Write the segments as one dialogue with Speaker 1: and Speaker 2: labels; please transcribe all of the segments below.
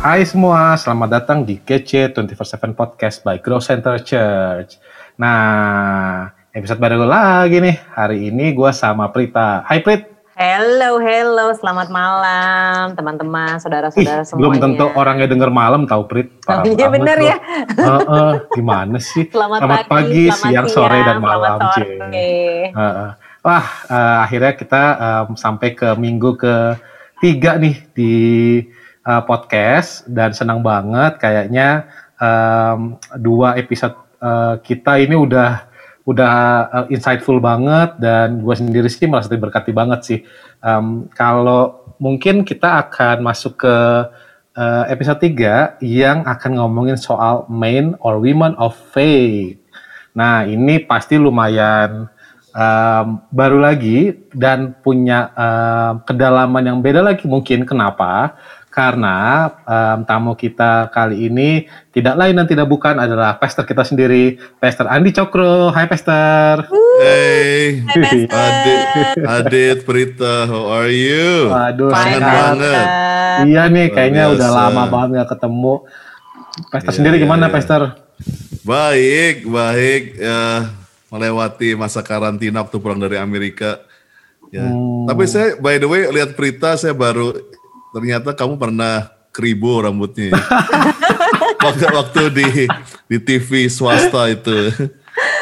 Speaker 1: Hai semua, selamat datang di KC 24/7 Podcast by Grow Center Church. Nah, episode baru lagi nih. Hari ini gue sama Prita. Hai Prit.
Speaker 2: Hello, hello, selamat malam teman-teman, saudara-saudara semuanya.
Speaker 1: Belum tentu orangnya denger malam tahu Prit.
Speaker 2: Oh, iya bener ya.
Speaker 1: Uh, uh, gimana sih?
Speaker 2: Selamat,
Speaker 1: selamat
Speaker 2: pagi,
Speaker 1: pagi,
Speaker 2: selamat
Speaker 1: siang, sore, dan
Speaker 2: siang,
Speaker 1: malam.
Speaker 2: Sore.
Speaker 1: Uh, uh. Wah, uh, akhirnya kita um, sampai ke minggu ketiga nih di uh, podcast dan senang banget kayaknya um, dua episode uh, kita ini udah udah uh, insightful banget dan gue sendiri sih merasa diberkati banget sih. Um, kalau mungkin kita akan masuk ke uh, episode 3 yang akan ngomongin soal men or women of faith. Nah, ini pasti lumayan um, baru lagi dan punya um, kedalaman yang beda lagi mungkin. Kenapa? Karena um, tamu kita kali ini tidak lain dan tidak bukan adalah pastor kita sendiri, Pastor Andi Cokro. Hai Pastor.
Speaker 3: Hey,
Speaker 2: Hai, Pastor.
Speaker 3: Adit, Adit, Prita, how are you?
Speaker 1: Waduh,
Speaker 3: Kangen
Speaker 1: sehat.
Speaker 3: banget.
Speaker 1: Iya nih, kayaknya udah
Speaker 3: biasa.
Speaker 1: lama banget gak ketemu. Pastor
Speaker 3: Iya,
Speaker 1: sendiri
Speaker 3: iya,
Speaker 1: gimana,
Speaker 3: iya.
Speaker 1: Pastor?
Speaker 3: Baik, baik. Ya, melewati masa karantina waktu pulang dari Amerika. Ya.
Speaker 1: Hmm.
Speaker 3: Tapi saya, by the way, lihat Prita, saya baru ternyata kamu pernah keribu rambutnya. ya. waktu waktu di di TV swasta itu.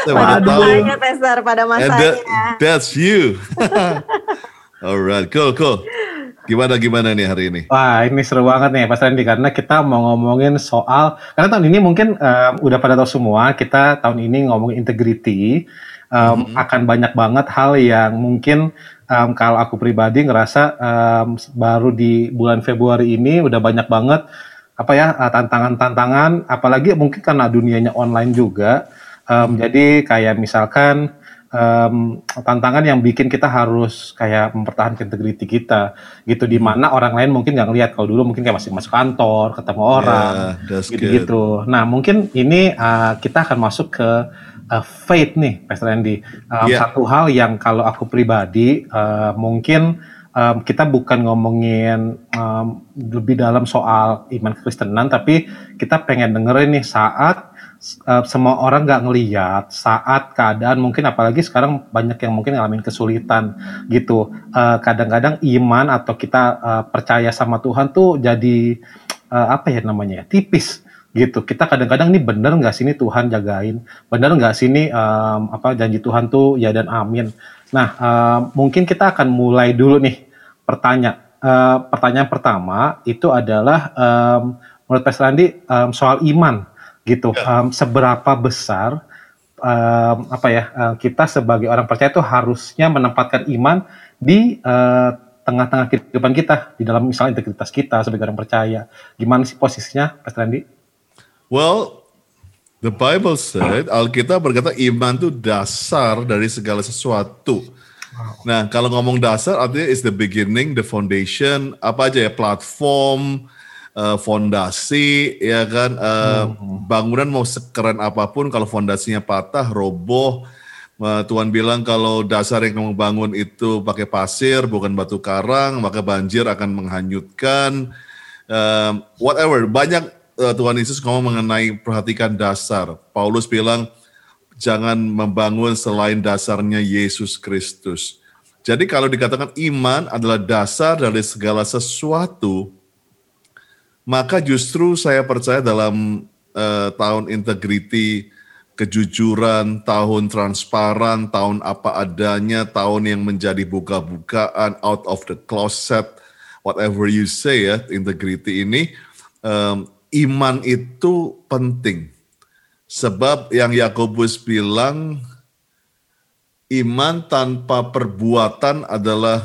Speaker 3: saya
Speaker 1: Waduh.
Speaker 3: tahu.
Speaker 2: Masanya, Pastor, pada
Speaker 3: And
Speaker 2: masanya.
Speaker 3: that, that's you. Alright, cool, cool. Gimana gimana nih hari ini?
Speaker 1: Wah, ini seru banget nih, Pastor Andi, karena kita mau ngomongin soal, karena tahun ini mungkin em, udah pada tahu semua, kita tahun ini ngomongin integrity, em, akan banyak banget hal yang mungkin em, kalau aku pribadi ngerasa em, baru di bulan Februari ini udah banyak banget apa ya eh, tantangan-tantangan, apalagi mungkin karena dunianya online juga, em, jadi kayak misalkan em, tantangan yang bikin kita harus kayak mempertahankan integriti kita. Gitu di mana orang lain mungkin nggak ngelihat. Kalau dulu mungkin kayak masih masuk kantor ketemu orang
Speaker 3: Yeah, that's
Speaker 1: gitu-gitu. Nah mungkin ini uh, kita akan masuk ke uh, faith nih, Pastor Andy. Um,
Speaker 3: Yeah.
Speaker 1: Satu hal yang kalau aku pribadi uh, mungkin um, kita bukan ngomongin um, lebih dalam soal iman kekristenan, tapi kita pengen dengerin nih saat uh, semua orang nggak ngeliat, saat keadaan mungkin apalagi sekarang banyak yang mungkin ngalamin kesulitan gitu. Uh, kadang-kadang iman atau kita uh, percaya sama Tuhan tuh jadi uh, apa ya namanya ya tipis gitu. Kita kadang-kadang nih bener nggak sini Tuhan jagain? Bener nggak sini um, apa janji Tuhan tuh ya dan amin? Nah um, mungkin kita akan mulai dulu nih pertanyaan Eh, pertanyaan pertama itu adalah um, menurut Pastor Andi um, soal iman. Gitu. Um, seberapa besar um, apa ya uh, kita sebagai orang percaya itu harusnya menempatkan iman di uh, tengah-tengah kehidupan kita di dalam misalnya integritas kita sebagai orang percaya. Gimana sih posisinya Pastor Andi?
Speaker 3: Well, the Bible said, Alkitab berkata iman itu dasar dari segala sesuatu. Nah, kalau ngomong dasar artinya is the beginning, the foundation, apa aja ya, platform, eh, fondasi, ya kan, eh, bangunan mau sekeren apa pun, kalau fondasinya patah, roboh, eh, Tuhan bilang kalau dasar yang kamu bangun itu pakai pasir, bukan batu karang, maka banjir akan menghanyutkan, um, whatever banyak uh, Tuhan Yesus ngomong mengenai perhatikan dasar. Paulus bilang jangan membangun selain dasarnya Yesus Kristus. Jadi kalau dikatakan iman adalah dasar dari segala sesuatu, maka justru saya percaya dalam eh, tahun integrity, kejujuran, tahun transparan, tahun apa adanya, tahun yang menjadi buka-bukaan, out of the closet, whatever you say ya, integrity ini, em, iman itu penting. Sebab yang Yakobus bilang, iman tanpa perbuatan adalah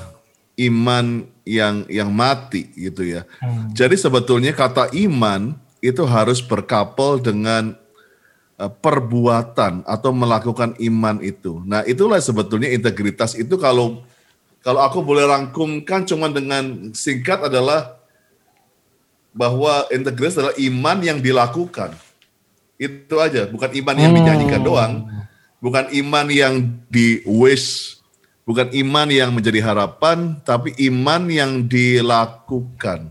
Speaker 3: iman yang yang mati gitu ya. Jadi sebetulnya kata iman itu harus berkapel dengan eh, perbuatan atau melakukan iman itu. Nah, itulah sebetulnya integritas itu kalau kalau aku boleh rangkumkan cuma dengan singkat adalah bahwa integritas adalah iman yang dilakukan. Itu aja, bukan iman yang dinyanyikan doang, bukan iman yang di wish, bukan iman yang menjadi harapan, tapi iman yang dilakukan.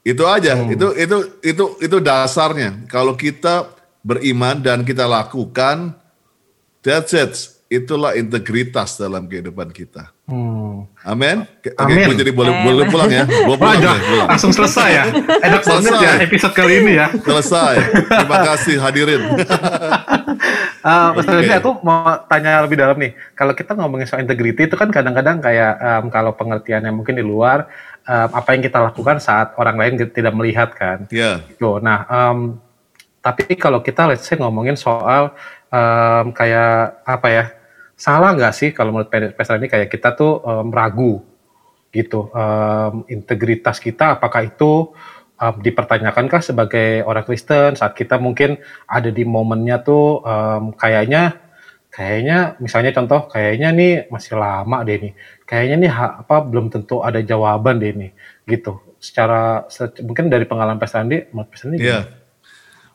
Speaker 3: Itu aja. Hmm. Itu itu itu itu dasarnya. Kalau kita beriman dan kita lakukan, that's it. Itulah integritas dalam kehidupan kita. Hmm. Amin. Oke,
Speaker 1: Amin.
Speaker 3: jadi boleh boleh pulang ya. Boleh pulang,
Speaker 1: ya, pulang. Langsung selesai ya. Enak banget ya episode kali ini ya.
Speaker 3: Selesai. Terima kasih hadirin.
Speaker 1: Uh, Mas okay. aku mau tanya lebih dalam nih. Kalau kita ngomongin soal integrity itu kan kadang-kadang kayak um, kalau pengertiannya mungkin di luar um, apa yang kita lakukan saat orang lain tidak melihat kan.
Speaker 3: Iya. Yeah.
Speaker 1: Gitu. Nah, um, tapi kalau kita let's say ngomongin soal um, kayak apa ya? Salah nggak sih kalau menurut Pestra ini kayak kita tuh um, ragu gitu um, integritas kita apakah itu um, dipertanyakankah sebagai orang Kristen saat kita mungkin ada di momennya tuh um, kayaknya kayaknya misalnya contoh kayaknya nih masih lama deh nih kayaknya nih apa belum tentu ada jawaban deh nih gitu secara mungkin dari pengalaman Pak Sandi
Speaker 3: Pak Sandi yeah.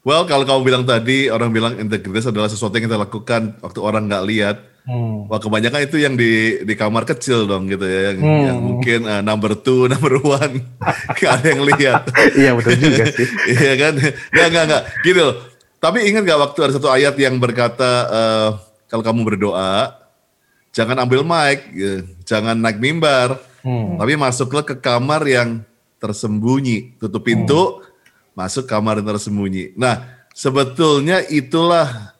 Speaker 3: Well, kalau kamu bilang tadi, orang bilang integritas adalah sesuatu yang kita lakukan waktu orang nggak lihat. Hmm. Wah kebanyakan itu yang di di kamar kecil dong gitu ya, yang, hmm. yang mungkin uh, number two, number one, gak ada yang lihat.
Speaker 1: iya betul juga sih.
Speaker 3: Iya kan? Nggak nggak nggak. Gitu. Tapi ingat gak waktu ada satu ayat yang berkata uh, kalau kamu berdoa, jangan ambil mic, ya, jangan naik mimbar, hmm. tapi masuklah ke kamar yang tersembunyi, tutup pintu, hmm. masuk kamar yang tersembunyi. Nah sebetulnya itulah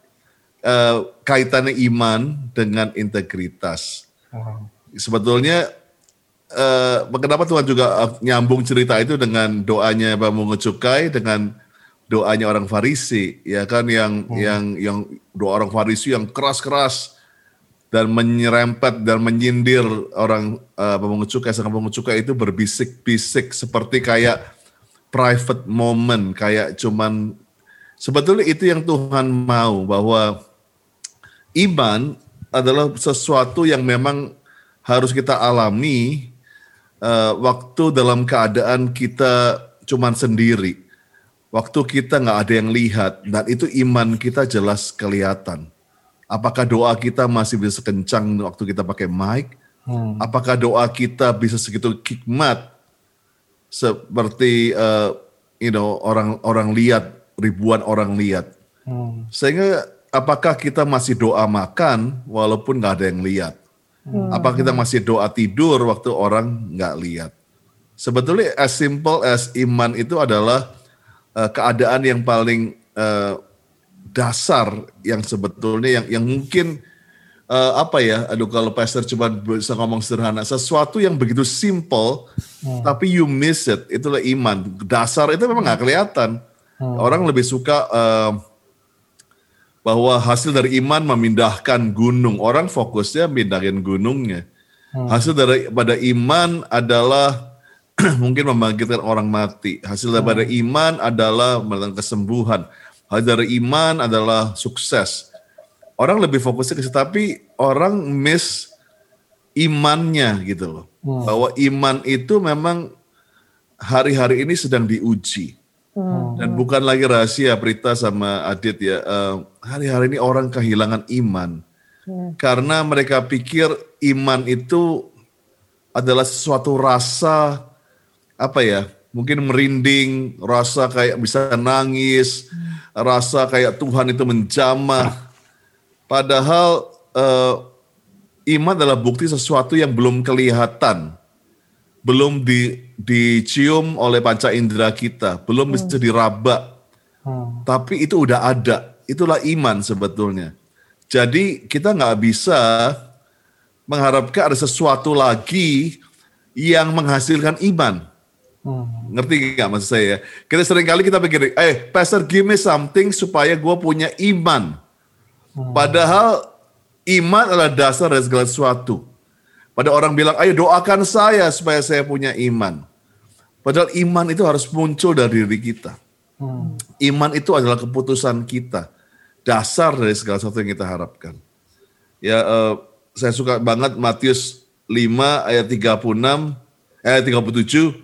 Speaker 3: uh, kaitannya iman dengan integritas. Wow. Sebetulnya uh, kenapa Tuhan juga eh, nyambung cerita itu dengan doanya Bamungu Cukai dengan doanya orang Farisi, ya kan yang hmm. yang yang doa orang Farisi yang keras-keras dan menyerempet dan menyindir orang uh, pemungut cukai, sang pemungut cukai itu berbisik-bisik seperti kayak private moment, kayak cuman sebetulnya itu yang Tuhan mau bahwa iman adalah sesuatu yang memang harus kita alami uh, waktu dalam keadaan kita cuman sendiri. Waktu kita nggak ada yang lihat dan itu iman kita jelas kelihatan. Apakah doa kita masih bisa kencang waktu kita pakai mic? Hmm. Apakah doa kita bisa segitu hikmat seperti uh, you know orang-orang lihat ribuan orang lihat? Hmm. Sehingga apakah kita masih doa makan walaupun nggak ada yang lihat? Hmm. Apakah kita masih doa tidur waktu orang nggak lihat? Sebetulnya as simple as iman itu adalah uh, keadaan yang paling uh, dasar yang sebetulnya yang yang mungkin uh, apa ya? Aduh kalau pastor cuma bisa ngomong sederhana, sesuatu yang begitu simple hmm. tapi you miss it, itulah iman. Dasar itu memang nggak kelihatan. Hmm. Orang lebih suka uh, bahwa hasil dari iman memindahkan gunung. Orang fokusnya mindahin gunungnya. Hmm. Hasil dari pada iman adalah mungkin membangkitkan orang mati. Hasil daripada hmm. iman adalah mendatangkan kesembuhan. Hasil dari iman adalah sukses. Orang lebih fokusnya ke situ, tapi orang miss imannya gitu loh. Hmm. Bahwa iman itu memang hari-hari ini sedang diuji. Hmm. Dan bukan lagi rahasia Prita sama Adit ya. hari-hari ini orang kehilangan iman. Hmm. Karena mereka pikir iman itu adalah sesuatu rasa apa ya? Mungkin merinding, rasa kayak bisa nangis, hmm. rasa kayak Tuhan itu menjamah. Padahal uh, iman adalah bukti sesuatu yang belum kelihatan belum di, dicium oleh panca indera kita, belum hmm. bisa diraba. Hmm. Tapi itu udah ada. Itulah iman sebetulnya. Jadi kita nggak bisa mengharapkan ada sesuatu lagi yang menghasilkan iman. Hmm. Ngerti nggak maksud saya? Kita sering kali kita pikir, eh pastor give me something supaya gue punya iman. Hmm. Padahal iman adalah dasar dari segala sesuatu. Pada orang bilang, ayo doakan saya supaya saya punya iman. Padahal iman itu harus muncul dari diri kita. Hmm. Iman itu adalah keputusan kita. Dasar dari segala sesuatu yang kita harapkan. Ya, uh, saya suka banget Matius 5 ayat 36, ayat 37.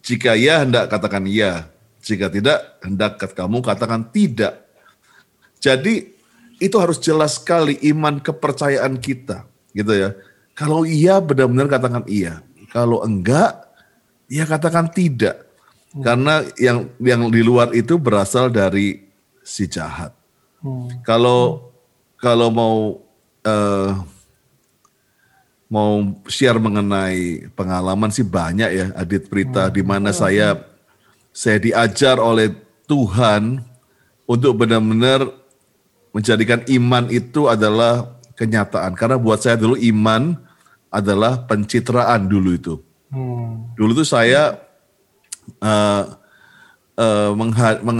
Speaker 3: Jika ya, hendak katakan ya. Jika tidak, hendak kamu katakan tidak. Jadi, itu harus jelas sekali iman kepercayaan kita. Gitu ya kalau iya benar-benar katakan iya. Kalau enggak, ya katakan tidak. Hmm. Karena yang yang di luar itu berasal dari si jahat. Hmm. Kalau kalau mau uh, mau share mengenai pengalaman sih banyak ya Adit Prita hmm. di mana saya saya diajar oleh Tuhan untuk benar-benar menjadikan iman itu adalah kenyataan. Karena buat saya dulu iman adalah pencitraan dulu itu. Hmm. Dulu tuh saya uh, uh,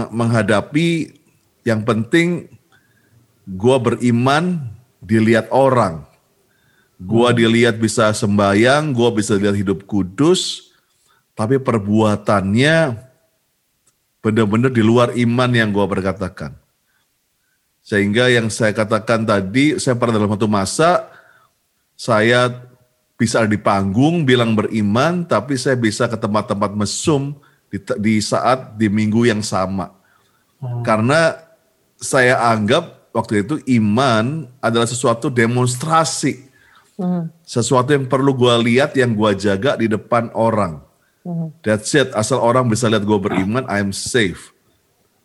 Speaker 3: menghadapi yang penting gue beriman dilihat orang. Gue hmm. dilihat bisa sembayang, gue bisa lihat hidup kudus, tapi perbuatannya benar-benar di luar iman yang gue berkatakan. Sehingga yang saya katakan tadi, saya pernah dalam satu masa, saya bisa di panggung bilang beriman, tapi saya bisa ke tempat-tempat mesum di, di saat di minggu yang sama. Hmm. Karena saya anggap waktu itu iman adalah sesuatu demonstrasi. Hmm. Sesuatu yang perlu gue lihat, yang gue jaga di depan orang. Hmm. That's it. Asal orang bisa lihat gue beriman, I'm safe.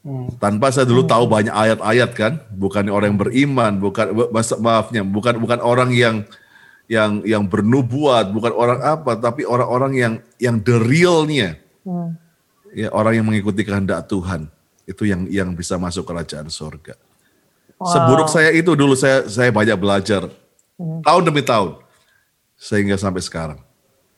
Speaker 3: Hmm. Tanpa saya dulu hmm. tahu banyak ayat-ayat kan, bukan orang yang beriman, bukan maafnya, bukan bukan orang yang yang yang bernubuat, bukan orang apa, tapi orang-orang yang yang the realnya. Hmm. Ya, orang yang mengikuti kehendak Tuhan. Itu yang yang bisa masuk kerajaan surga. Wow. Seburuk saya itu dulu saya saya banyak belajar hmm. tahun demi tahun sehingga sampai sekarang.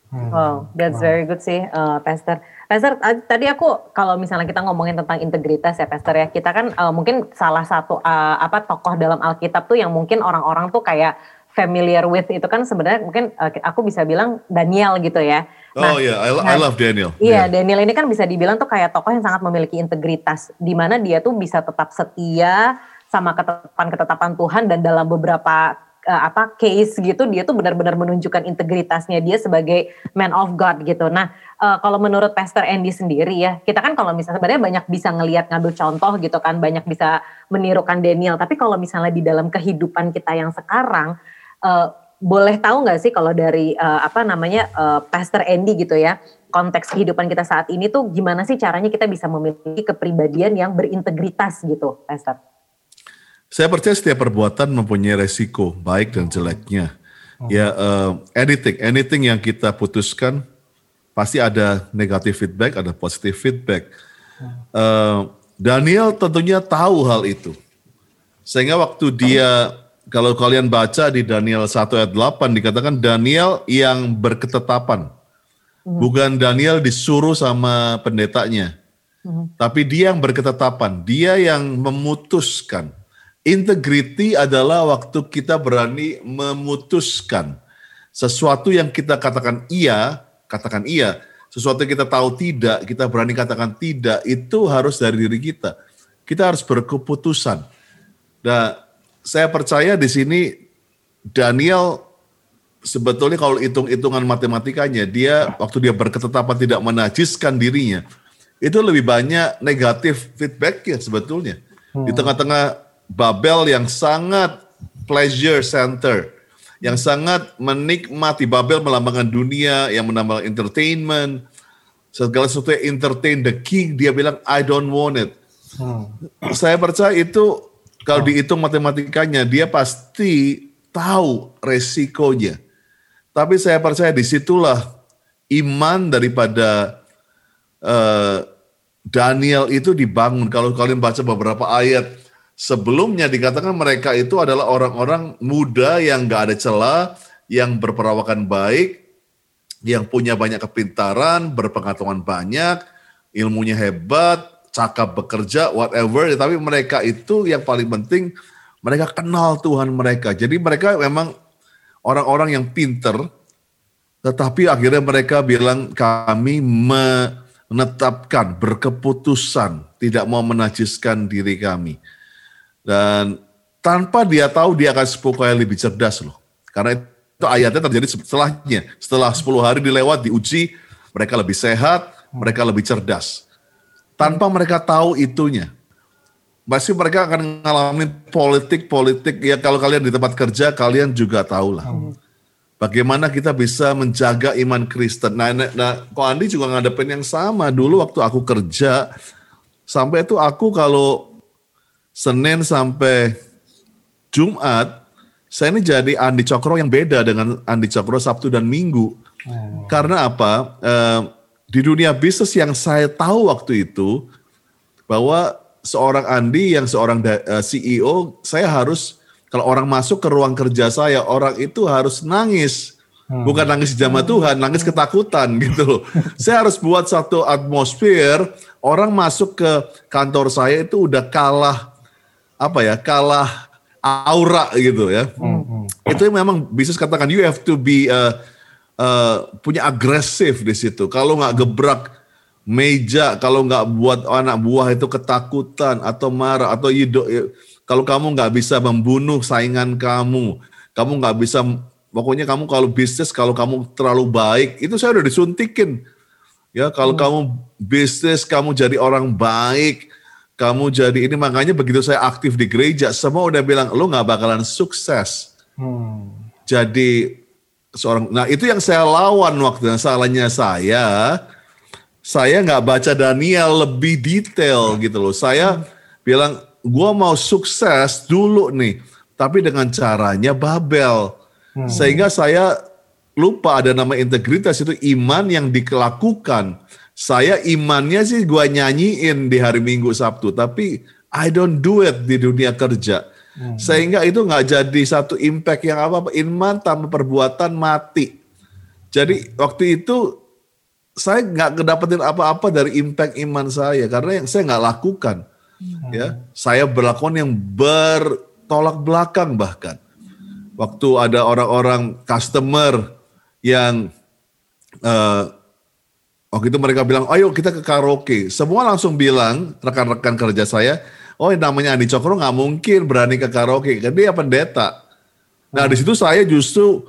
Speaker 2: Wow, that's very good sih, uh, Pastor. Pastor, tadi aku kalau misalnya kita ngomongin tentang integritas ya, Pastor ya, kita kan uh, mungkin salah satu uh, apa tokoh dalam Alkitab tuh yang mungkin orang-orang tuh kayak familiar with itu kan sebenarnya mungkin uh, aku bisa bilang Daniel gitu ya.
Speaker 3: Nah, oh iya, yeah. I, I love Daniel.
Speaker 2: Iya, yeah. Daniel ini kan bisa dibilang tuh kayak tokoh yang sangat memiliki integritas, di mana dia tuh bisa tetap setia sama ketetapan-ketetapan Tuhan dan dalam beberapa uh, apa case gitu dia tuh benar-benar menunjukkan integritasnya dia sebagai man of God gitu. Nah, uh, kalau menurut Pastor Andy sendiri ya, kita kan kalau misalnya sebenarnya banyak bisa ngelihat ngambil contoh gitu kan, banyak bisa menirukan Daniel, tapi kalau misalnya di dalam kehidupan kita yang sekarang Uh, boleh tahu nggak sih kalau dari uh, apa namanya uh, Pastor Andy gitu ya konteks kehidupan kita saat ini tuh gimana sih caranya kita bisa memiliki kepribadian yang berintegritas gitu, Pastor?
Speaker 3: Saya percaya setiap perbuatan mempunyai resiko baik dan jeleknya. Oh. Ya uh, anything, anything yang kita putuskan pasti ada negatif feedback, ada positif feedback. Uh, Daniel tentunya tahu hal itu, sehingga waktu dia kalau kalian baca di Daniel 1 ayat 8 dikatakan Daniel yang berketetapan. Hmm. Bukan Daniel disuruh sama pendetanya. Hmm. Tapi dia yang berketetapan, dia yang memutuskan. Integrity adalah waktu kita berani memutuskan sesuatu yang kita katakan iya, katakan iya. Sesuatu yang kita tahu tidak, kita berani katakan tidak, itu harus dari diri kita. Kita harus berkeputusan. Nah, saya percaya di sini Daniel sebetulnya kalau hitung-hitungan matematikanya dia waktu dia berketetapan tidak menajiskan dirinya itu lebih banyak negatif feedback ya sebetulnya hmm. di tengah-tengah Babel yang sangat pleasure center yang sangat menikmati Babel melambangkan dunia yang menambah entertainment segala sesuatu yang entertain the king dia bilang I don't want it hmm. saya percaya itu kalau oh. dihitung matematikanya, dia pasti tahu resikonya. Tapi saya percaya di situlah iman daripada uh, Daniel itu dibangun. Kalau kalian baca beberapa ayat sebelumnya dikatakan mereka itu adalah orang-orang muda yang gak ada celah, yang berperawakan baik, yang punya banyak kepintaran, berpengetahuan banyak, ilmunya hebat, cakap bekerja, whatever. Tapi mereka itu yang paling penting, mereka kenal Tuhan mereka. Jadi mereka memang orang-orang yang pinter, tetapi akhirnya mereka bilang kami menetapkan, berkeputusan, tidak mau menajiskan diri kami. Dan tanpa dia tahu dia akan sepuluh kali lebih cerdas loh. Karena itu ayatnya terjadi setelahnya. Setelah 10 hari dilewat, diuji, mereka lebih sehat, mereka lebih cerdas tanpa mereka tahu itunya. Pasti mereka akan mengalami politik-politik ya kalau kalian di tempat kerja kalian juga tahu lah. Bagaimana kita bisa menjaga iman Kristen. Nah, nah, nah kok Andi juga ngadepin yang sama. Dulu waktu aku kerja, sampai itu aku kalau Senin sampai Jumat, saya ini jadi Andi Cokro yang beda dengan Andi Cokro Sabtu dan Minggu. Hmm. Karena apa? Eh, di dunia bisnis yang saya tahu waktu itu, bahwa seorang Andi yang seorang eh, CEO, saya harus kalau orang masuk ke ruang kerja saya, orang itu harus nangis. Hmm. Bukan nangis jamaah Tuhan, nangis ketakutan gitu saya harus buat satu atmosfer, orang masuk ke kantor saya itu udah kalah, apa ya, kalah aura gitu ya. Hmm. Itu memang bisa katakan, you have to be uh, uh, punya agresif di situ. Kalau nggak gebrak meja, kalau nggak buat anak buah itu ketakutan atau marah atau you do, kalau kamu nggak bisa membunuh saingan kamu, kamu nggak bisa, pokoknya kamu kalau bisnis, kalau kamu terlalu baik, itu saya udah disuntikin. Ya, kalau hmm. kamu bisnis, kamu jadi orang baik, kamu jadi ini makanya begitu saya aktif di gereja, semua udah bilang lo nggak bakalan sukses. Hmm. Jadi seorang, nah itu yang saya lawan waktu salahnya saya, saya nggak baca Daniel lebih detail gitu loh. Saya hmm. bilang gue mau sukses dulu nih, tapi dengan caranya Babel. Hmm. Sehingga saya lupa ada nama integritas itu iman yang dilakukan. Saya imannya sih gue nyanyiin di hari Minggu Sabtu, tapi I don't do it di dunia kerja. Hmm. Sehingga itu nggak jadi satu impact yang apa-apa. Iman tanpa perbuatan mati. Jadi waktu itu saya nggak kedapetin apa-apa dari impact iman saya karena yang saya nggak lakukan. Hmm. Ya, saya berlakuan yang bertolak belakang bahkan. Waktu ada orang-orang customer yang uh, waktu itu mereka bilang, ayo kita ke karaoke. Semua langsung bilang, rekan-rekan kerja saya, oh namanya Andi Cokro nggak mungkin berani ke karaoke, kan dia pendeta. Nah di situ saya justru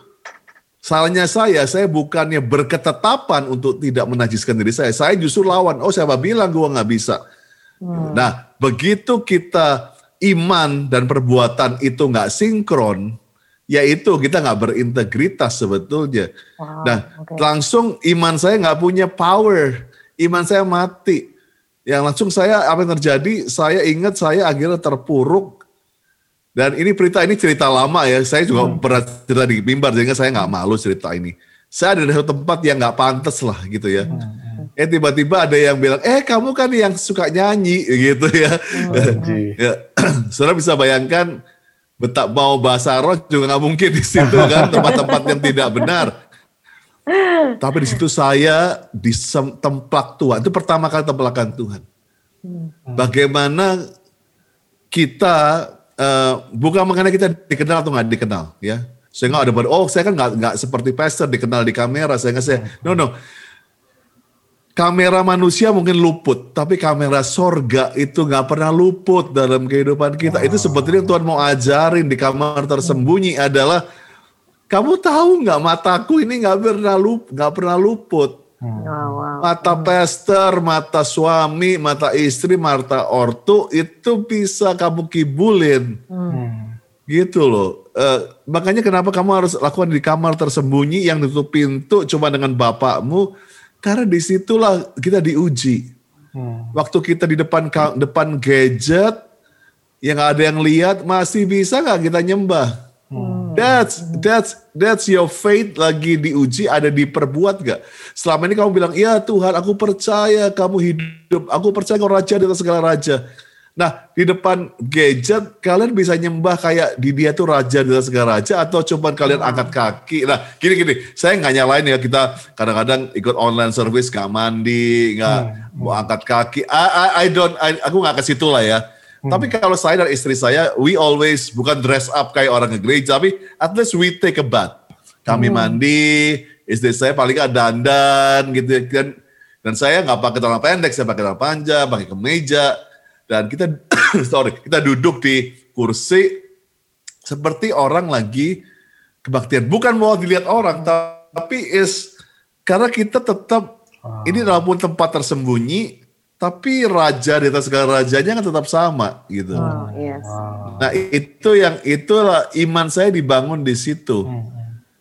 Speaker 3: salahnya saya, saya bukannya berketetapan untuk tidak menajiskan diri saya. Saya justru lawan, oh siapa bilang gue nggak bisa. Hmm. Nah, begitu kita iman dan perbuatan itu nggak sinkron, yaitu kita nggak berintegritas sebetulnya. Wow, nah, okay. langsung iman saya nggak punya power, iman saya mati. Yang langsung saya apa yang terjadi? Saya ingat saya akhirnya terpuruk. Dan ini cerita ini cerita lama ya. Saya juga hmm. pernah cerita di mimbar, sehingga saya nggak malu cerita ini. Saya ada di satu tempat yang nggak pantas lah gitu ya. Hmm eh tiba-tiba ada yang bilang, eh kamu kan yang suka nyanyi gitu ya. Oh, ya. Saudara bisa bayangkan betak mau bahasa roh juga nggak mungkin di situ kan tempat-tempat yang tidak benar. Tapi di situ saya di tempat Tuhan. Itu pertama kali templakan Tuhan. Hmm. Bagaimana kita uh, bukan mengenai kita dikenal atau nggak dikenal ya. Sehingga ada oh saya kan nggak nggak seperti pastor dikenal di kamera sehingga saya no no kamera manusia mungkin luput, tapi kamera sorga itu nggak pernah luput dalam kehidupan kita. Wow. Itu sebetulnya Tuhan mau ajarin di kamar tersembunyi adalah kamu tahu nggak mataku ini nggak pernah lup, nggak pernah luput. Hmm. Mata pastor, mata suami, mata istri, mata ortu itu bisa kamu kibulin. Hmm. Gitu loh. Uh, makanya kenapa kamu harus lakukan di kamar tersembunyi yang ditutup pintu cuma dengan bapakmu karena di situlah kita diuji. Hmm. Waktu kita di depan depan gadget yang ada yang lihat masih bisa nggak kita nyembah? Hmm. That's that's that's your faith lagi diuji ada diperbuat gak? Selama ini kamu bilang iya Tuhan aku percaya kamu hidup, aku percaya kau raja di atas segala raja. Nah, di depan gadget kalian bisa nyembah kayak di dia tuh raja di segala raja atau coba kalian angkat kaki. Nah, gini-gini, saya nggak nyalain ya kita kadang-kadang ikut online service nggak mandi, nggak hmm. mau angkat kaki. I, I, I don't, I, aku nggak ke situ lah ya. Hmm. Tapi kalau saya dan istri saya, we always bukan dress up kayak orang ke gereja, tapi at least we take a bath. Kami hmm. mandi, istri saya paling ada dandan gitu kan. Dan saya nggak pakai celana pendek, saya pakai celana panjang, pakai kemeja dan kita sorry kita duduk di kursi seperti orang lagi kebaktian bukan mau dilihat orang tapi is karena kita tetap oh. ini walaupun tempat tersembunyi tapi raja di atas segala rajanya kan tetap sama gitu.
Speaker 2: Oh, yes.
Speaker 3: Nah itu yang itulah iman saya dibangun di situ. Hmm.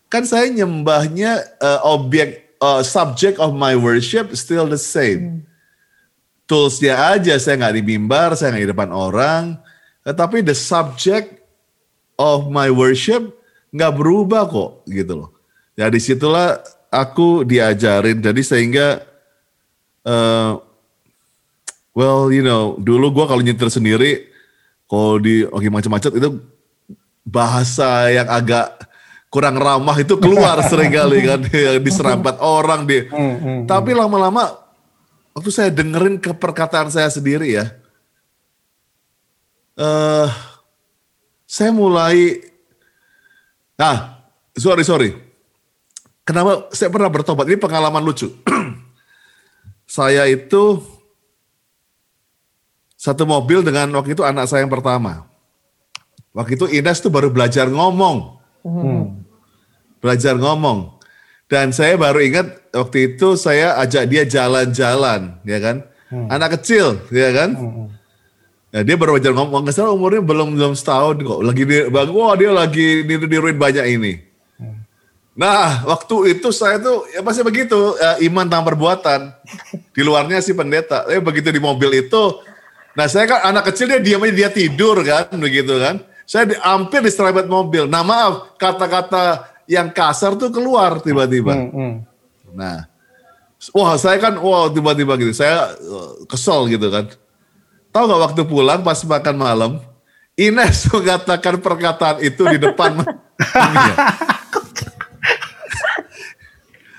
Speaker 3: kan saya nyembahnya uh, objek uh, subject of my worship still the same. Toolsnya aja. Saya nggak di mimbar, saya nggak di depan orang, tetapi the subject of my worship nggak berubah kok gitu loh. Ya di situlah aku diajarin. Jadi sehingga uh, well you know dulu gue kalau nyetir sendiri kalau di oke macam-macam itu bahasa yang agak kurang ramah itu keluar sering kali kan. Yang diserampat orang di
Speaker 1: Hmm, hmm,
Speaker 3: tapi lama-lama waktu saya dengerin ke perkataan saya sendiri ya eh saya mulai nah sorry sorry. Kenapa saya pernah bertobat? Ini pengalaman lucu. Saya itu satu mobil dengan waktu itu anak saya yang pertama. Waktu itu Ines tuh baru belajar ngomong.
Speaker 1: Hmm.
Speaker 3: belajar ngomong. Dan saya baru ingat waktu itu saya ajak dia jalan-jalan, ya kan? Anak kecil, ya kan? Ya, dia baru belajar ngomong, nggak salah umurnya belum belum setahun kok. Lagi di, bang, wah dia lagi niru-niruin banyak ini. Nah, waktu itu saya tuh ya pasti begitu, ya, iman tanpa perbuatan. Di luarnya sih pendeta. Tapi begitu di mobil itu, nah saya kan anak kecil dia diam aja dia tidur kan, begitu kan. Saya di, hampir diserempet mobil. Nah maaf, kata-kata yang kasar tuh keluar tiba-tiba.
Speaker 1: Hmm, hmm.
Speaker 3: Nah, wah saya kan, wah tiba-tiba gitu, saya uh, kesel gitu kan. Tahu nggak waktu pulang pas makan malam, Ines mengatakan perkataan itu di depan. Iya.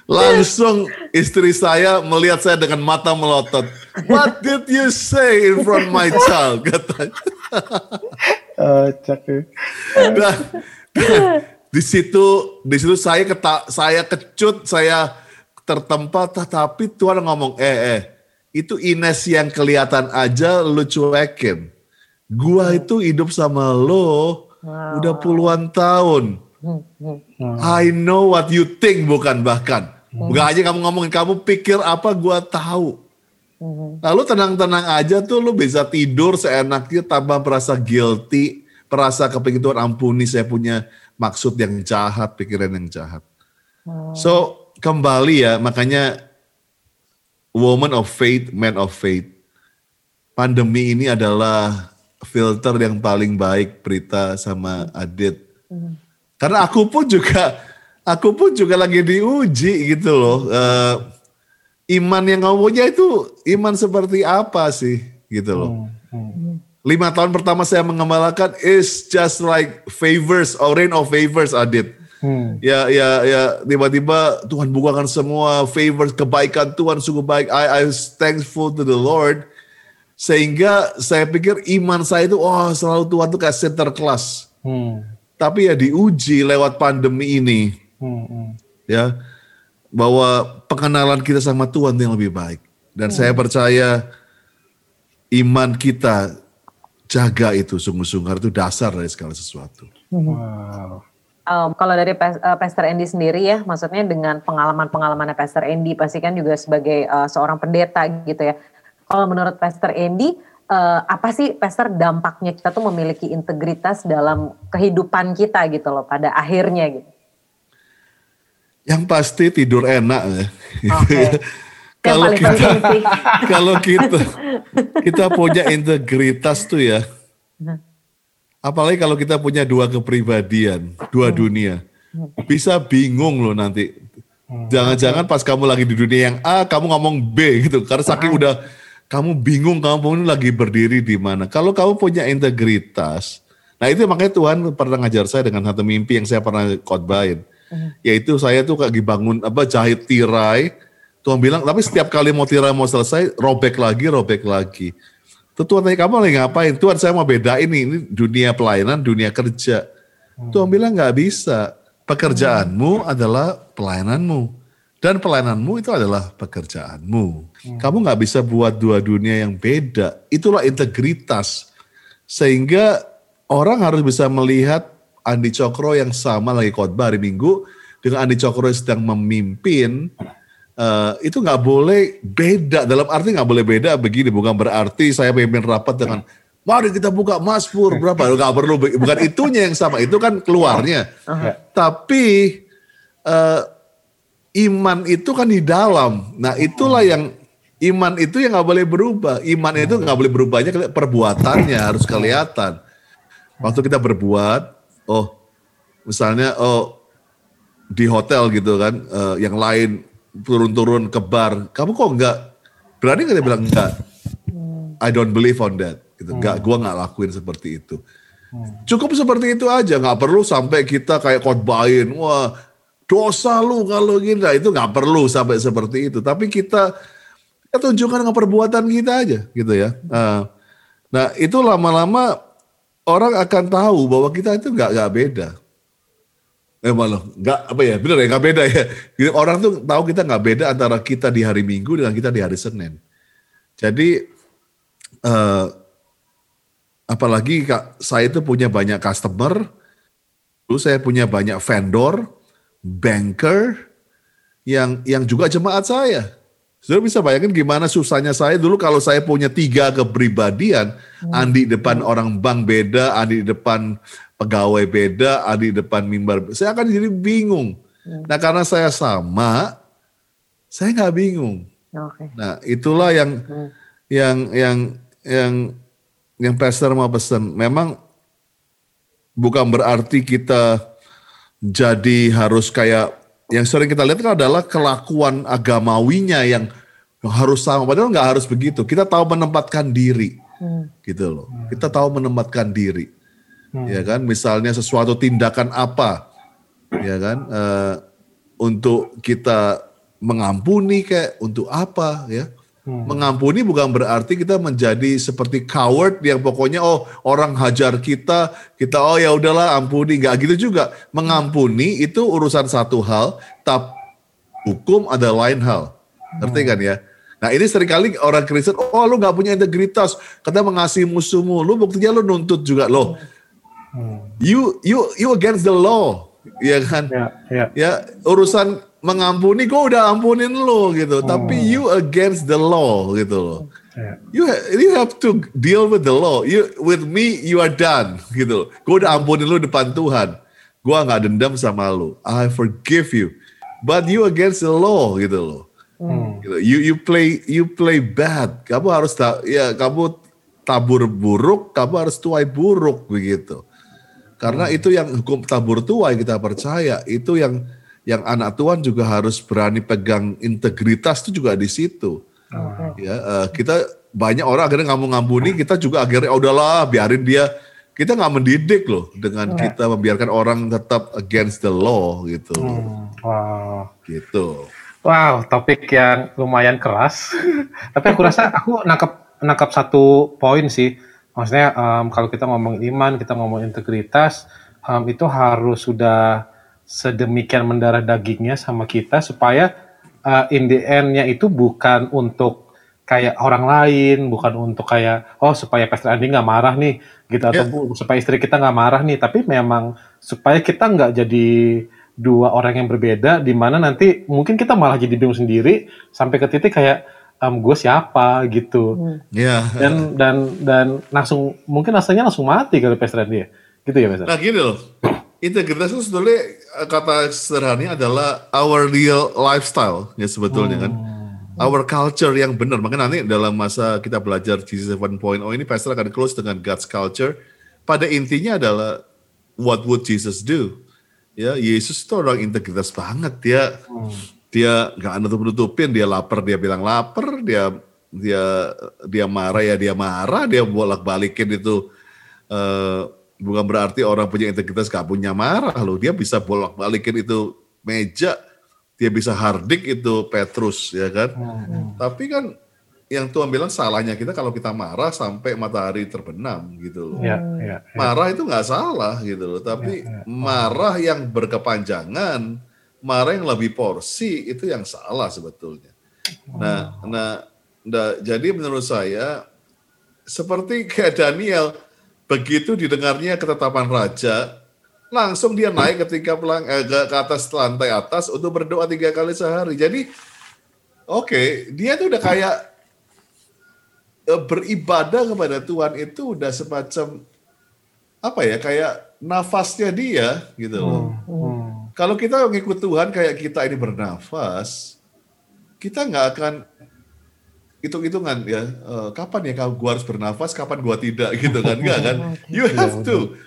Speaker 3: Langsung istri saya melihat saya dengan mata melotot. What did you say in front of my child? Katanya.
Speaker 1: Kocak ya.
Speaker 3: Dan, dan di situ di situ saya keta, saya kecut, saya tertempat tapi Tuhan ngomong, "Eh eh, itu Ines yang kelihatan aja lu cuekin. Gua itu hidup sama lo udah puluhan tahun. I know what you think bukan bahkan. Bukan aja kamu ngomongin kamu pikir apa gua tahu. Lalu tenang-tenang aja tuh lu bisa tidur seenaknya tanpa merasa guilty, merasa kepingin Tuhan ampuni saya punya maksud yang jahat, pikiran yang jahat. So kembali ya makanya woman of faith, man of faith. Pandemi ini adalah filter yang paling baik Prita sama Adit. Karena aku pun juga aku pun juga lagi diuji gitu loh. Eh, iman yang kamu punya itu iman seperti apa sih gitu loh. Lima tahun pertama saya mengembalakan is just like favors or rain of favors Adit.
Speaker 1: Hmm.
Speaker 3: Ya ya ya tiba-tiba Tuhan bukakan semua favors kebaikan Tuhan sungguh baik. I I was thankful to the Lord. Sehingga saya pikir iman saya itu wah selalu Tuhan tuh center class.
Speaker 1: Hmm.
Speaker 3: Tapi ya diuji lewat pandemi ini
Speaker 1: Hmm. hmm.
Speaker 3: ya bahwa pengenalan kita sama Tuhan yang lebih baik dan saya percaya iman kita jaga itu sungguh-sungguh itu dasar dari segala sesuatu.
Speaker 1: Wow.
Speaker 2: Um, kalau dari uh, Pastor Andy sendiri ya, maksudnya dengan pengalaman-pengalamannya Pastor Andy, pasti kan juga sebagai uh, seorang pendeta gitu ya. Kalau menurut Pastor Andy, uh, apa sih Pastor dampaknya kita tuh memiliki integritas dalam kehidupan kita gitu loh pada akhirnya gitu.
Speaker 3: Yang pasti tidur enak ya.
Speaker 2: Oke.
Speaker 3: Kalau kita
Speaker 2: penting
Speaker 3: kalau kita kita punya integritas tuh ya. Apalagi kalau kita punya dua kepribadian, dua dunia. Bisa bingung loh nanti. Jangan-jangan pas kamu lagi di dunia yang A, kamu ngomong B gitu. Karena saking udah kamu bingung kamu ini lagi berdiri di mana. Kalau kamu punya integritas, nah itu makanya Tuhan pernah ngajar saya dengan satu mimpi yang saya pernah khotbahin. Yaitu saya tuh kayak dibangun apa jahit tirai. Tuhan bilang, tapi setiap kali mau tirai mau selesai, robek lagi, robek lagi. Tuh Tuhan tanya, kamu lagi ngapain? Tuhan saya mau bedain nih, ini dunia pelayanan, dunia kerja. Tuhan bilang nggak bisa. Pekerjaanmu adalah pelayananmu. Dan pelayananmu itu adalah pekerjaanmu. Kamu nggak bisa buat dua dunia yang beda. Itulah integritas. Sehingga orang harus bisa melihat Andi Cokro yang sama lagi khotbah hari Minggu dengan Andi Cokro yang sedang memimpin eh, itu nggak boleh beda dalam arti nggak boleh beda begini bukan berarti saya pimpin rapat dengan mari kita buka Mazmur berapa nggak perlu bukan itunya yang sama itu kan keluarnya
Speaker 1: Ya.
Speaker 3: tapi uh, iman itu kan di dalam. Nah itulah yang iman itu yang nggak boleh berubah. Iman itu nggak boleh berubahnya perbuatannya harus kelihatan. Waktu kita berbuat, oh misalnya oh di hotel gitu kan, uh, yang lain turun-turun ke bar, kamu kok nggak berani nggak dia bilang enggak? I don't believe on that. Gitu. Enggak, gua nggak lakuin seperti itu. Cukup seperti itu aja, nggak perlu sampai kita kayak khotbahin, wah dosa lu kalau gini, nah, itu nggak perlu sampai seperti itu. Tapi kita, kita tunjukkan dengan perbuatan kita aja, gitu ya. Nah, nah itu lama-lama orang akan tahu bahwa kita itu nggak nggak beda. Eh malah nggak apa ya, bener ya nggak beda ya. Orang tuh tahu kita nggak beda antara kita di hari Minggu dengan kita di hari Senin. Jadi uh, apalagi kak saya itu punya banyak customer, lalu saya punya banyak vendor, banker yang yang juga jemaat saya. Sudah bisa bayangin gimana susahnya saya dulu kalau saya punya tiga kepribadian, hmm. Andi depan orang bank beda, Andi depan pegawai beda, Andi depan mimbar, saya akan jadi bingung. Hmm. Nah karena saya sama, saya nggak bingung. Okay. Nah itulah yang hmm. yang yang yang yang pastor mau pesan, memang bukan berarti kita jadi harus kayak yang sering kita lihat kan adalah kelakuan agamawinya yang harus sama. Padahal nggak harus begitu. Kita tahu menempatkan diri, hmm. gitu loh. Kita tahu menempatkan diri, hmm. ya kan. Misalnya sesuatu tindakan apa, ya kan, uh, untuk kita mengampuni kayak untuk apa, ya. Hmm. Mengampuni bukan berarti kita menjadi seperti coward yang pokoknya oh orang hajar kita, kita oh ya udahlah ampuni, nggak gitu juga. Mengampuni itu urusan satu hal, tapi hukum ada lain hal. Ngerti kan ya? Nah ini sering kali orang Kristen, oh lu nggak punya integritas, kata mengasihi musuhmu, lu buktinya lu nuntut juga loh. Hmm. You you you against the law, ya kan? Ya, ya. ya urusan mengampuni gue udah ampunin lo gitu oh. tapi you against the law gitu loh yeah. you you have to deal with the law you with me you are done gitu gue udah ampunin lo depan Tuhan gue nggak dendam sama lo I forgive you but you against the law gitu loh hmm. gitu. you you play you play bad kamu harus ta ya kamu tabur buruk kamu harus tuai buruk begitu karena hmm. itu yang hukum tabur tuai kita percaya itu yang yang anak Tuhan juga harus berani pegang integritas itu juga di situ. Okay. Ya, uh, kita banyak orang akhirnya nggak mau ngampuni, kita juga akhirnya oh, udahlah biarin dia. Kita nggak mendidik loh dengan yeah. kita membiarkan orang tetap against the law gitu. Hmm, wow. Gitu.
Speaker 1: Wow, topik yang lumayan keras. Tapi aku rasa aku nangkap nangkap satu poin sih. Maksudnya um, kalau kita ngomong iman, kita ngomong integritas, um, itu harus sudah sedemikian mendarah dagingnya sama kita supaya uh, in the end-nya itu bukan untuk kayak orang lain, bukan untuk kayak oh supaya Pastor Andi nggak marah nih gitu yeah. atau supaya istri kita nggak marah nih, tapi memang supaya kita nggak jadi dua orang yang berbeda di mana nanti mungkin kita malah jadi bingung sendiri sampai ke titik kayak um, gue siapa gitu. Hmm.
Speaker 3: Yeah.
Speaker 1: Dan dan dan langsung mungkin rasanya langsung mati kalau Pastor Andi ya. Gitu ya Pastor.
Speaker 3: Nah gini loh integritas itu sebetulnya kata sederhananya adalah our real lifestyle ya sebetulnya kan. hmm. kan. Our culture yang benar. Makanya nanti dalam masa kita belajar Jesus 7.0 ini Pastor akan close dengan God's culture. Pada intinya adalah what would Jesus do? Ya, Yesus itu orang integritas banget dia. Hmm. Dia nggak nutup-nutupin, dia lapar dia bilang lapar, dia dia dia marah ya dia marah, dia bolak-balikin itu uh, bukan berarti orang punya integritas gak punya marah loh. Dia bisa bolak-balikin itu meja, dia bisa hardik itu Petrus ya kan. Hmm. Tapi kan yang Tuhan bilang salahnya kita kalau kita marah sampai matahari terbenam gitu loh. Ya, ya, ya. Marah itu nggak salah gitu loh, tapi ya, ya. marah yang berkepanjangan, marah yang lebih porsi itu yang salah sebetulnya. Nah, nah, nah jadi menurut saya seperti kayak Daniel, Begitu didengarnya ketetapan raja, langsung dia naik ketika pelang, eh, ke atas lantai atas untuk berdoa tiga kali sehari. Jadi, oke, okay, dia tuh udah kayak eh, beribadah kepada Tuhan itu udah semacam apa ya kayak nafasnya dia gitu loh. Hmm, hmm. kalau kita ngikut Tuhan kayak kita ini bernafas, kita nggak akan hitung-hitungan ya uh, kapan ya gua harus bernafas kapan gua tidak gitu kan? Enggak kan? You have to.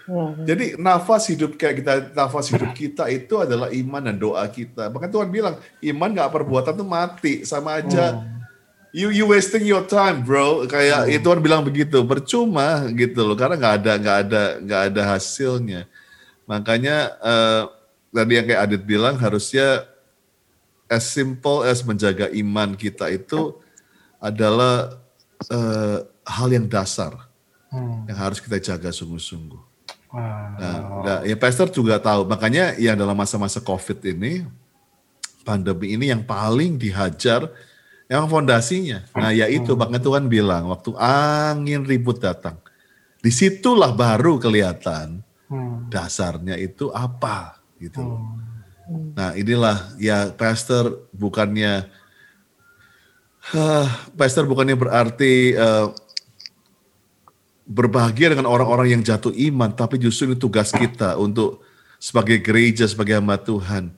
Speaker 3: jadi nafas hidup kayak kita nafas hidup kita itu adalah iman dan doa kita. Bahkan Tuhan bilang iman nggak perbuatan tuh mati sama aja you you wasting your time bro. Kayak itu Tuhan bilang begitu percuma gitu loh karena nggak ada nggak ada nggak ada hasilnya. Makanya uh, tadi yang kayak Adit bilang harusnya as simple as menjaga iman kita itu adalah uh, hal yang dasar hmm. yang harus kita jaga sungguh-sungguh. Wow. Nah, nah, ya Pastor juga tahu, makanya yang dalam masa-masa COVID ini, pandemi ini yang paling dihajar, yang fondasinya. Nah, yaitu hmm. bahkan Tuhan bilang, waktu angin ribut datang, di situlah baru kelihatan hmm. dasarnya itu apa, gitu. Hmm. Nah, inilah ya Pastor bukannya Uh, Pastor bukannya berarti uh, berbahagia dengan orang-orang yang jatuh iman, tapi justru ini tugas kita untuk sebagai gereja, sebagai hamba Tuhan.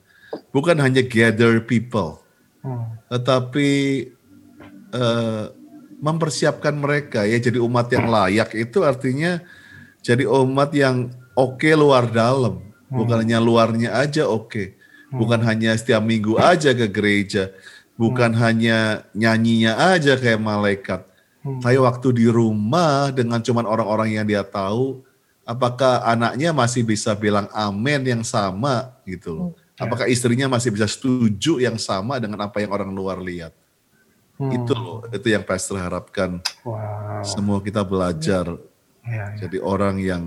Speaker 3: Bukan hanya gather people, hmm. tetapi uh, mempersiapkan mereka ya jadi umat yang layak itu artinya jadi umat yang oke okay luar dalam, hmm. bukan hanya luarnya aja oke, okay. bukan hmm. hanya setiap minggu aja ke gereja, Bukan hmm. hanya nyanyinya aja kayak malaikat. Hmm. Tapi waktu di rumah dengan cuman orang-orang yang dia tahu, apakah anaknya masih bisa bilang amin yang sama gitu loh. Hmm. Ya. Apakah istrinya masih bisa setuju yang sama dengan apa yang orang luar lihat. Hmm. Itu loh, itu yang pastor harapkan. Wow. Semua kita belajar ya, ya. jadi orang yang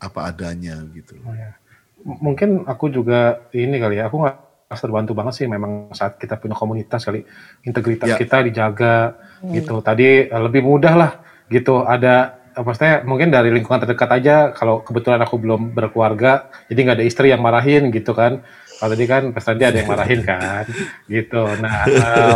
Speaker 3: apa adanya gitu. Oh, ya.
Speaker 1: Mungkin aku juga ini kali ya, aku nggak terbantu banget sih memang saat kita punya komunitas kali. Integritas yeah. kita dijaga hmm. gitu. Tadi eh, lebih mudah lah gitu. Ada eh, maksudnya mungkin dari lingkungan terdekat aja kalau kebetulan aku belum berkeluarga jadi nggak ada istri yang marahin gitu kan. Kalau tadi kan pas tadi ada yang marahin kan gitu. Nah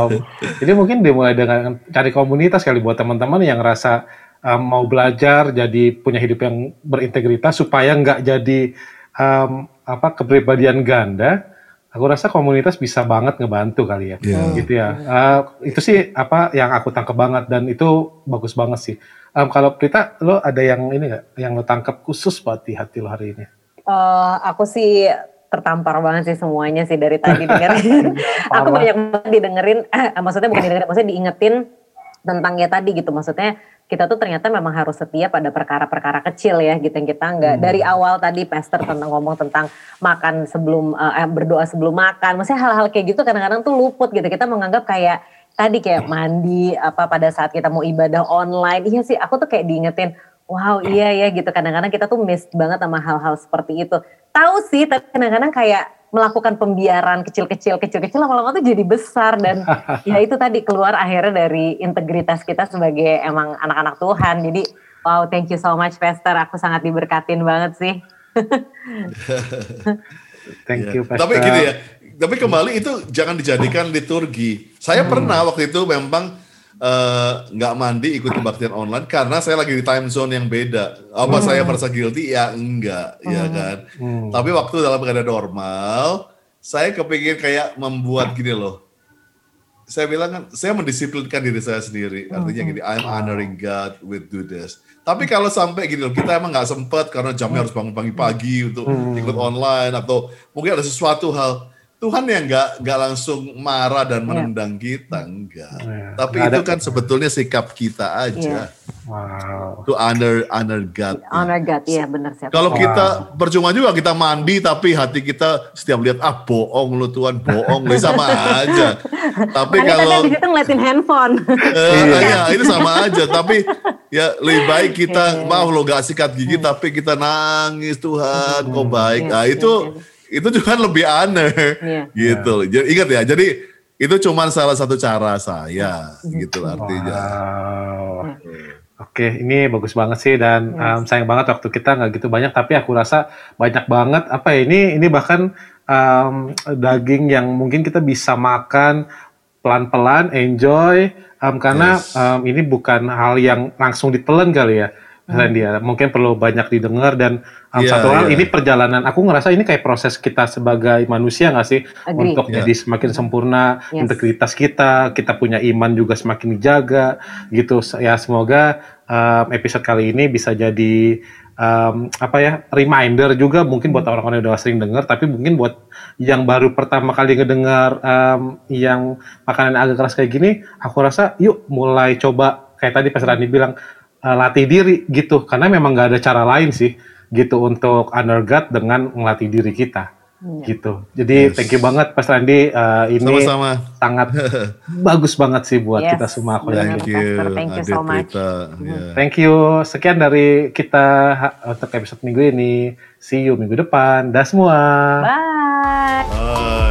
Speaker 1: um, jadi mungkin dimulai dengan cari komunitas kali buat teman-teman yang rasa um, mau belajar jadi punya hidup yang berintegritas supaya nggak jadi um, apa kepribadian ganda aku rasa komunitas bisa banget ngebantu kali ya, yeah. gitu ya. Uh, itu sih apa yang aku tangkap banget dan itu bagus banget sih. Um, kalau kita lo ada yang ini nggak, yang lo tangkap khusus buat di hati lo hari ini?
Speaker 2: Uh, aku sih tertampar banget sih semuanya sih dari tadi dengerin. aku banyak banget didengerin, eh, maksudnya bukan didengerin, maksudnya diingetin tentang ya tadi gitu. Maksudnya kita tuh ternyata memang harus setia pada perkara-perkara kecil ya gitu yang kita nggak hmm. dari awal tadi pastor tentang ngomong tentang makan sebelum uh, eh, berdoa sebelum makan. Maksudnya hal-hal kayak gitu kadang-kadang tuh luput gitu. Kita menganggap kayak tadi kayak mandi apa pada saat kita mau ibadah online. Iya sih aku tuh kayak diingetin wow iya ya gitu. Kadang-kadang kita tuh miss banget sama hal-hal seperti itu. Tahu sih tapi kadang-kadang kayak melakukan pembiaran kecil-kecil kecil-kecil lama-lama tuh jadi besar dan ya itu tadi keluar akhirnya dari integritas kita sebagai emang anak-anak Tuhan. Jadi wow thank you so much Pastor, aku sangat diberkatin banget sih.
Speaker 1: thank you Pastor.
Speaker 3: Tapi gini ya, tapi kembali itu jangan dijadikan liturgi. Saya hmm. pernah waktu itu memang nggak uh, mandi ikut kebaktian online karena saya lagi di time zone yang beda. Apa hmm. saya merasa guilty? Ya enggak, ya hmm. ya kan. Hmm. Tapi waktu dalam keadaan normal, saya kepingin kayak membuat gini loh. Saya bilang kan, saya mendisiplinkan diri saya sendiri. Artinya gini, I'm honoring God with do this. Tapi kalau sampai gini loh, kita emang nggak sempet karena jamnya harus bangun pagi-pagi untuk hmm. ikut online atau mungkin ada sesuatu hal Tuhan yang nggak nggak langsung marah dan iya. menendang yeah. kita enggak. Yeah. Tapi itu kan sebetulnya sikap kita aja. Yeah. Wow. To honor honor God.
Speaker 2: Honor God, iya benar sih.
Speaker 3: Kalau wow. kita percuma juga kita mandi tapi hati kita setiap lihat ah bohong lu Tuhan bohong lu sama aja. tapi kalau
Speaker 2: di situ ngeliatin handphone.
Speaker 3: Uh, iya, ini sama aja. Tapi ya lebih baik kita maaf lo gak sikat gigi yeah. tapi kita nangis Tuhan kok baik. Yeah, nah itu yeah, itu juga lebih aneh yeah. gitu. Jadi ingat ya, jadi itu cuma salah satu cara saya gitu artinya.
Speaker 1: Wow. Oke, ini bagus banget sih dan yes. um, sayang banget waktu kita nggak gitu banyak, tapi aku rasa banyak banget apa ya ini ini bahkan um, daging yang mungkin kita bisa makan pelan-pelan, enjoy, um, karena yes. um, ini bukan hal yang langsung ditelan kali ya Randy ya. Mungkin perlu banyak didengar dan um,
Speaker 3: Iya,
Speaker 1: satu hal
Speaker 3: iya.
Speaker 1: ini perjalanan. Aku ngerasa ini kayak proses kita sebagai manusia nggak sih
Speaker 2: Agree.
Speaker 1: untuk
Speaker 3: Iya.
Speaker 1: jadi semakin sempurna
Speaker 2: Yes.
Speaker 1: integritas kita, kita punya iman juga semakin dijaga gitu. Ya semoga um, episode kali ini bisa jadi um, apa ya reminder juga mungkin buat orang-orang yang udah sering dengar, tapi mungkin buat yang baru pertama kali ngedengar um, yang makanan agak keras kayak gini, aku rasa yuk mulai coba kayak tadi Pas Rani bilang uh, latih diri gitu, karena memang nggak ada cara lain sih gitu untuk honor God dengan melatih diri kita
Speaker 2: Iya.
Speaker 1: gitu. Jadi
Speaker 3: Yes.
Speaker 1: thank you banget Pas Randi uh, ini
Speaker 3: Sama-sama.
Speaker 1: sangat bagus banget sih buat
Speaker 2: Yes,
Speaker 1: kita semua aku.
Speaker 3: Thank you.
Speaker 2: Pastor, thank you so much.
Speaker 3: Prita. Ya.
Speaker 1: Thank you. Sekian dari kita untuk episode minggu ini. See you minggu depan. Dah semua.
Speaker 2: Bye.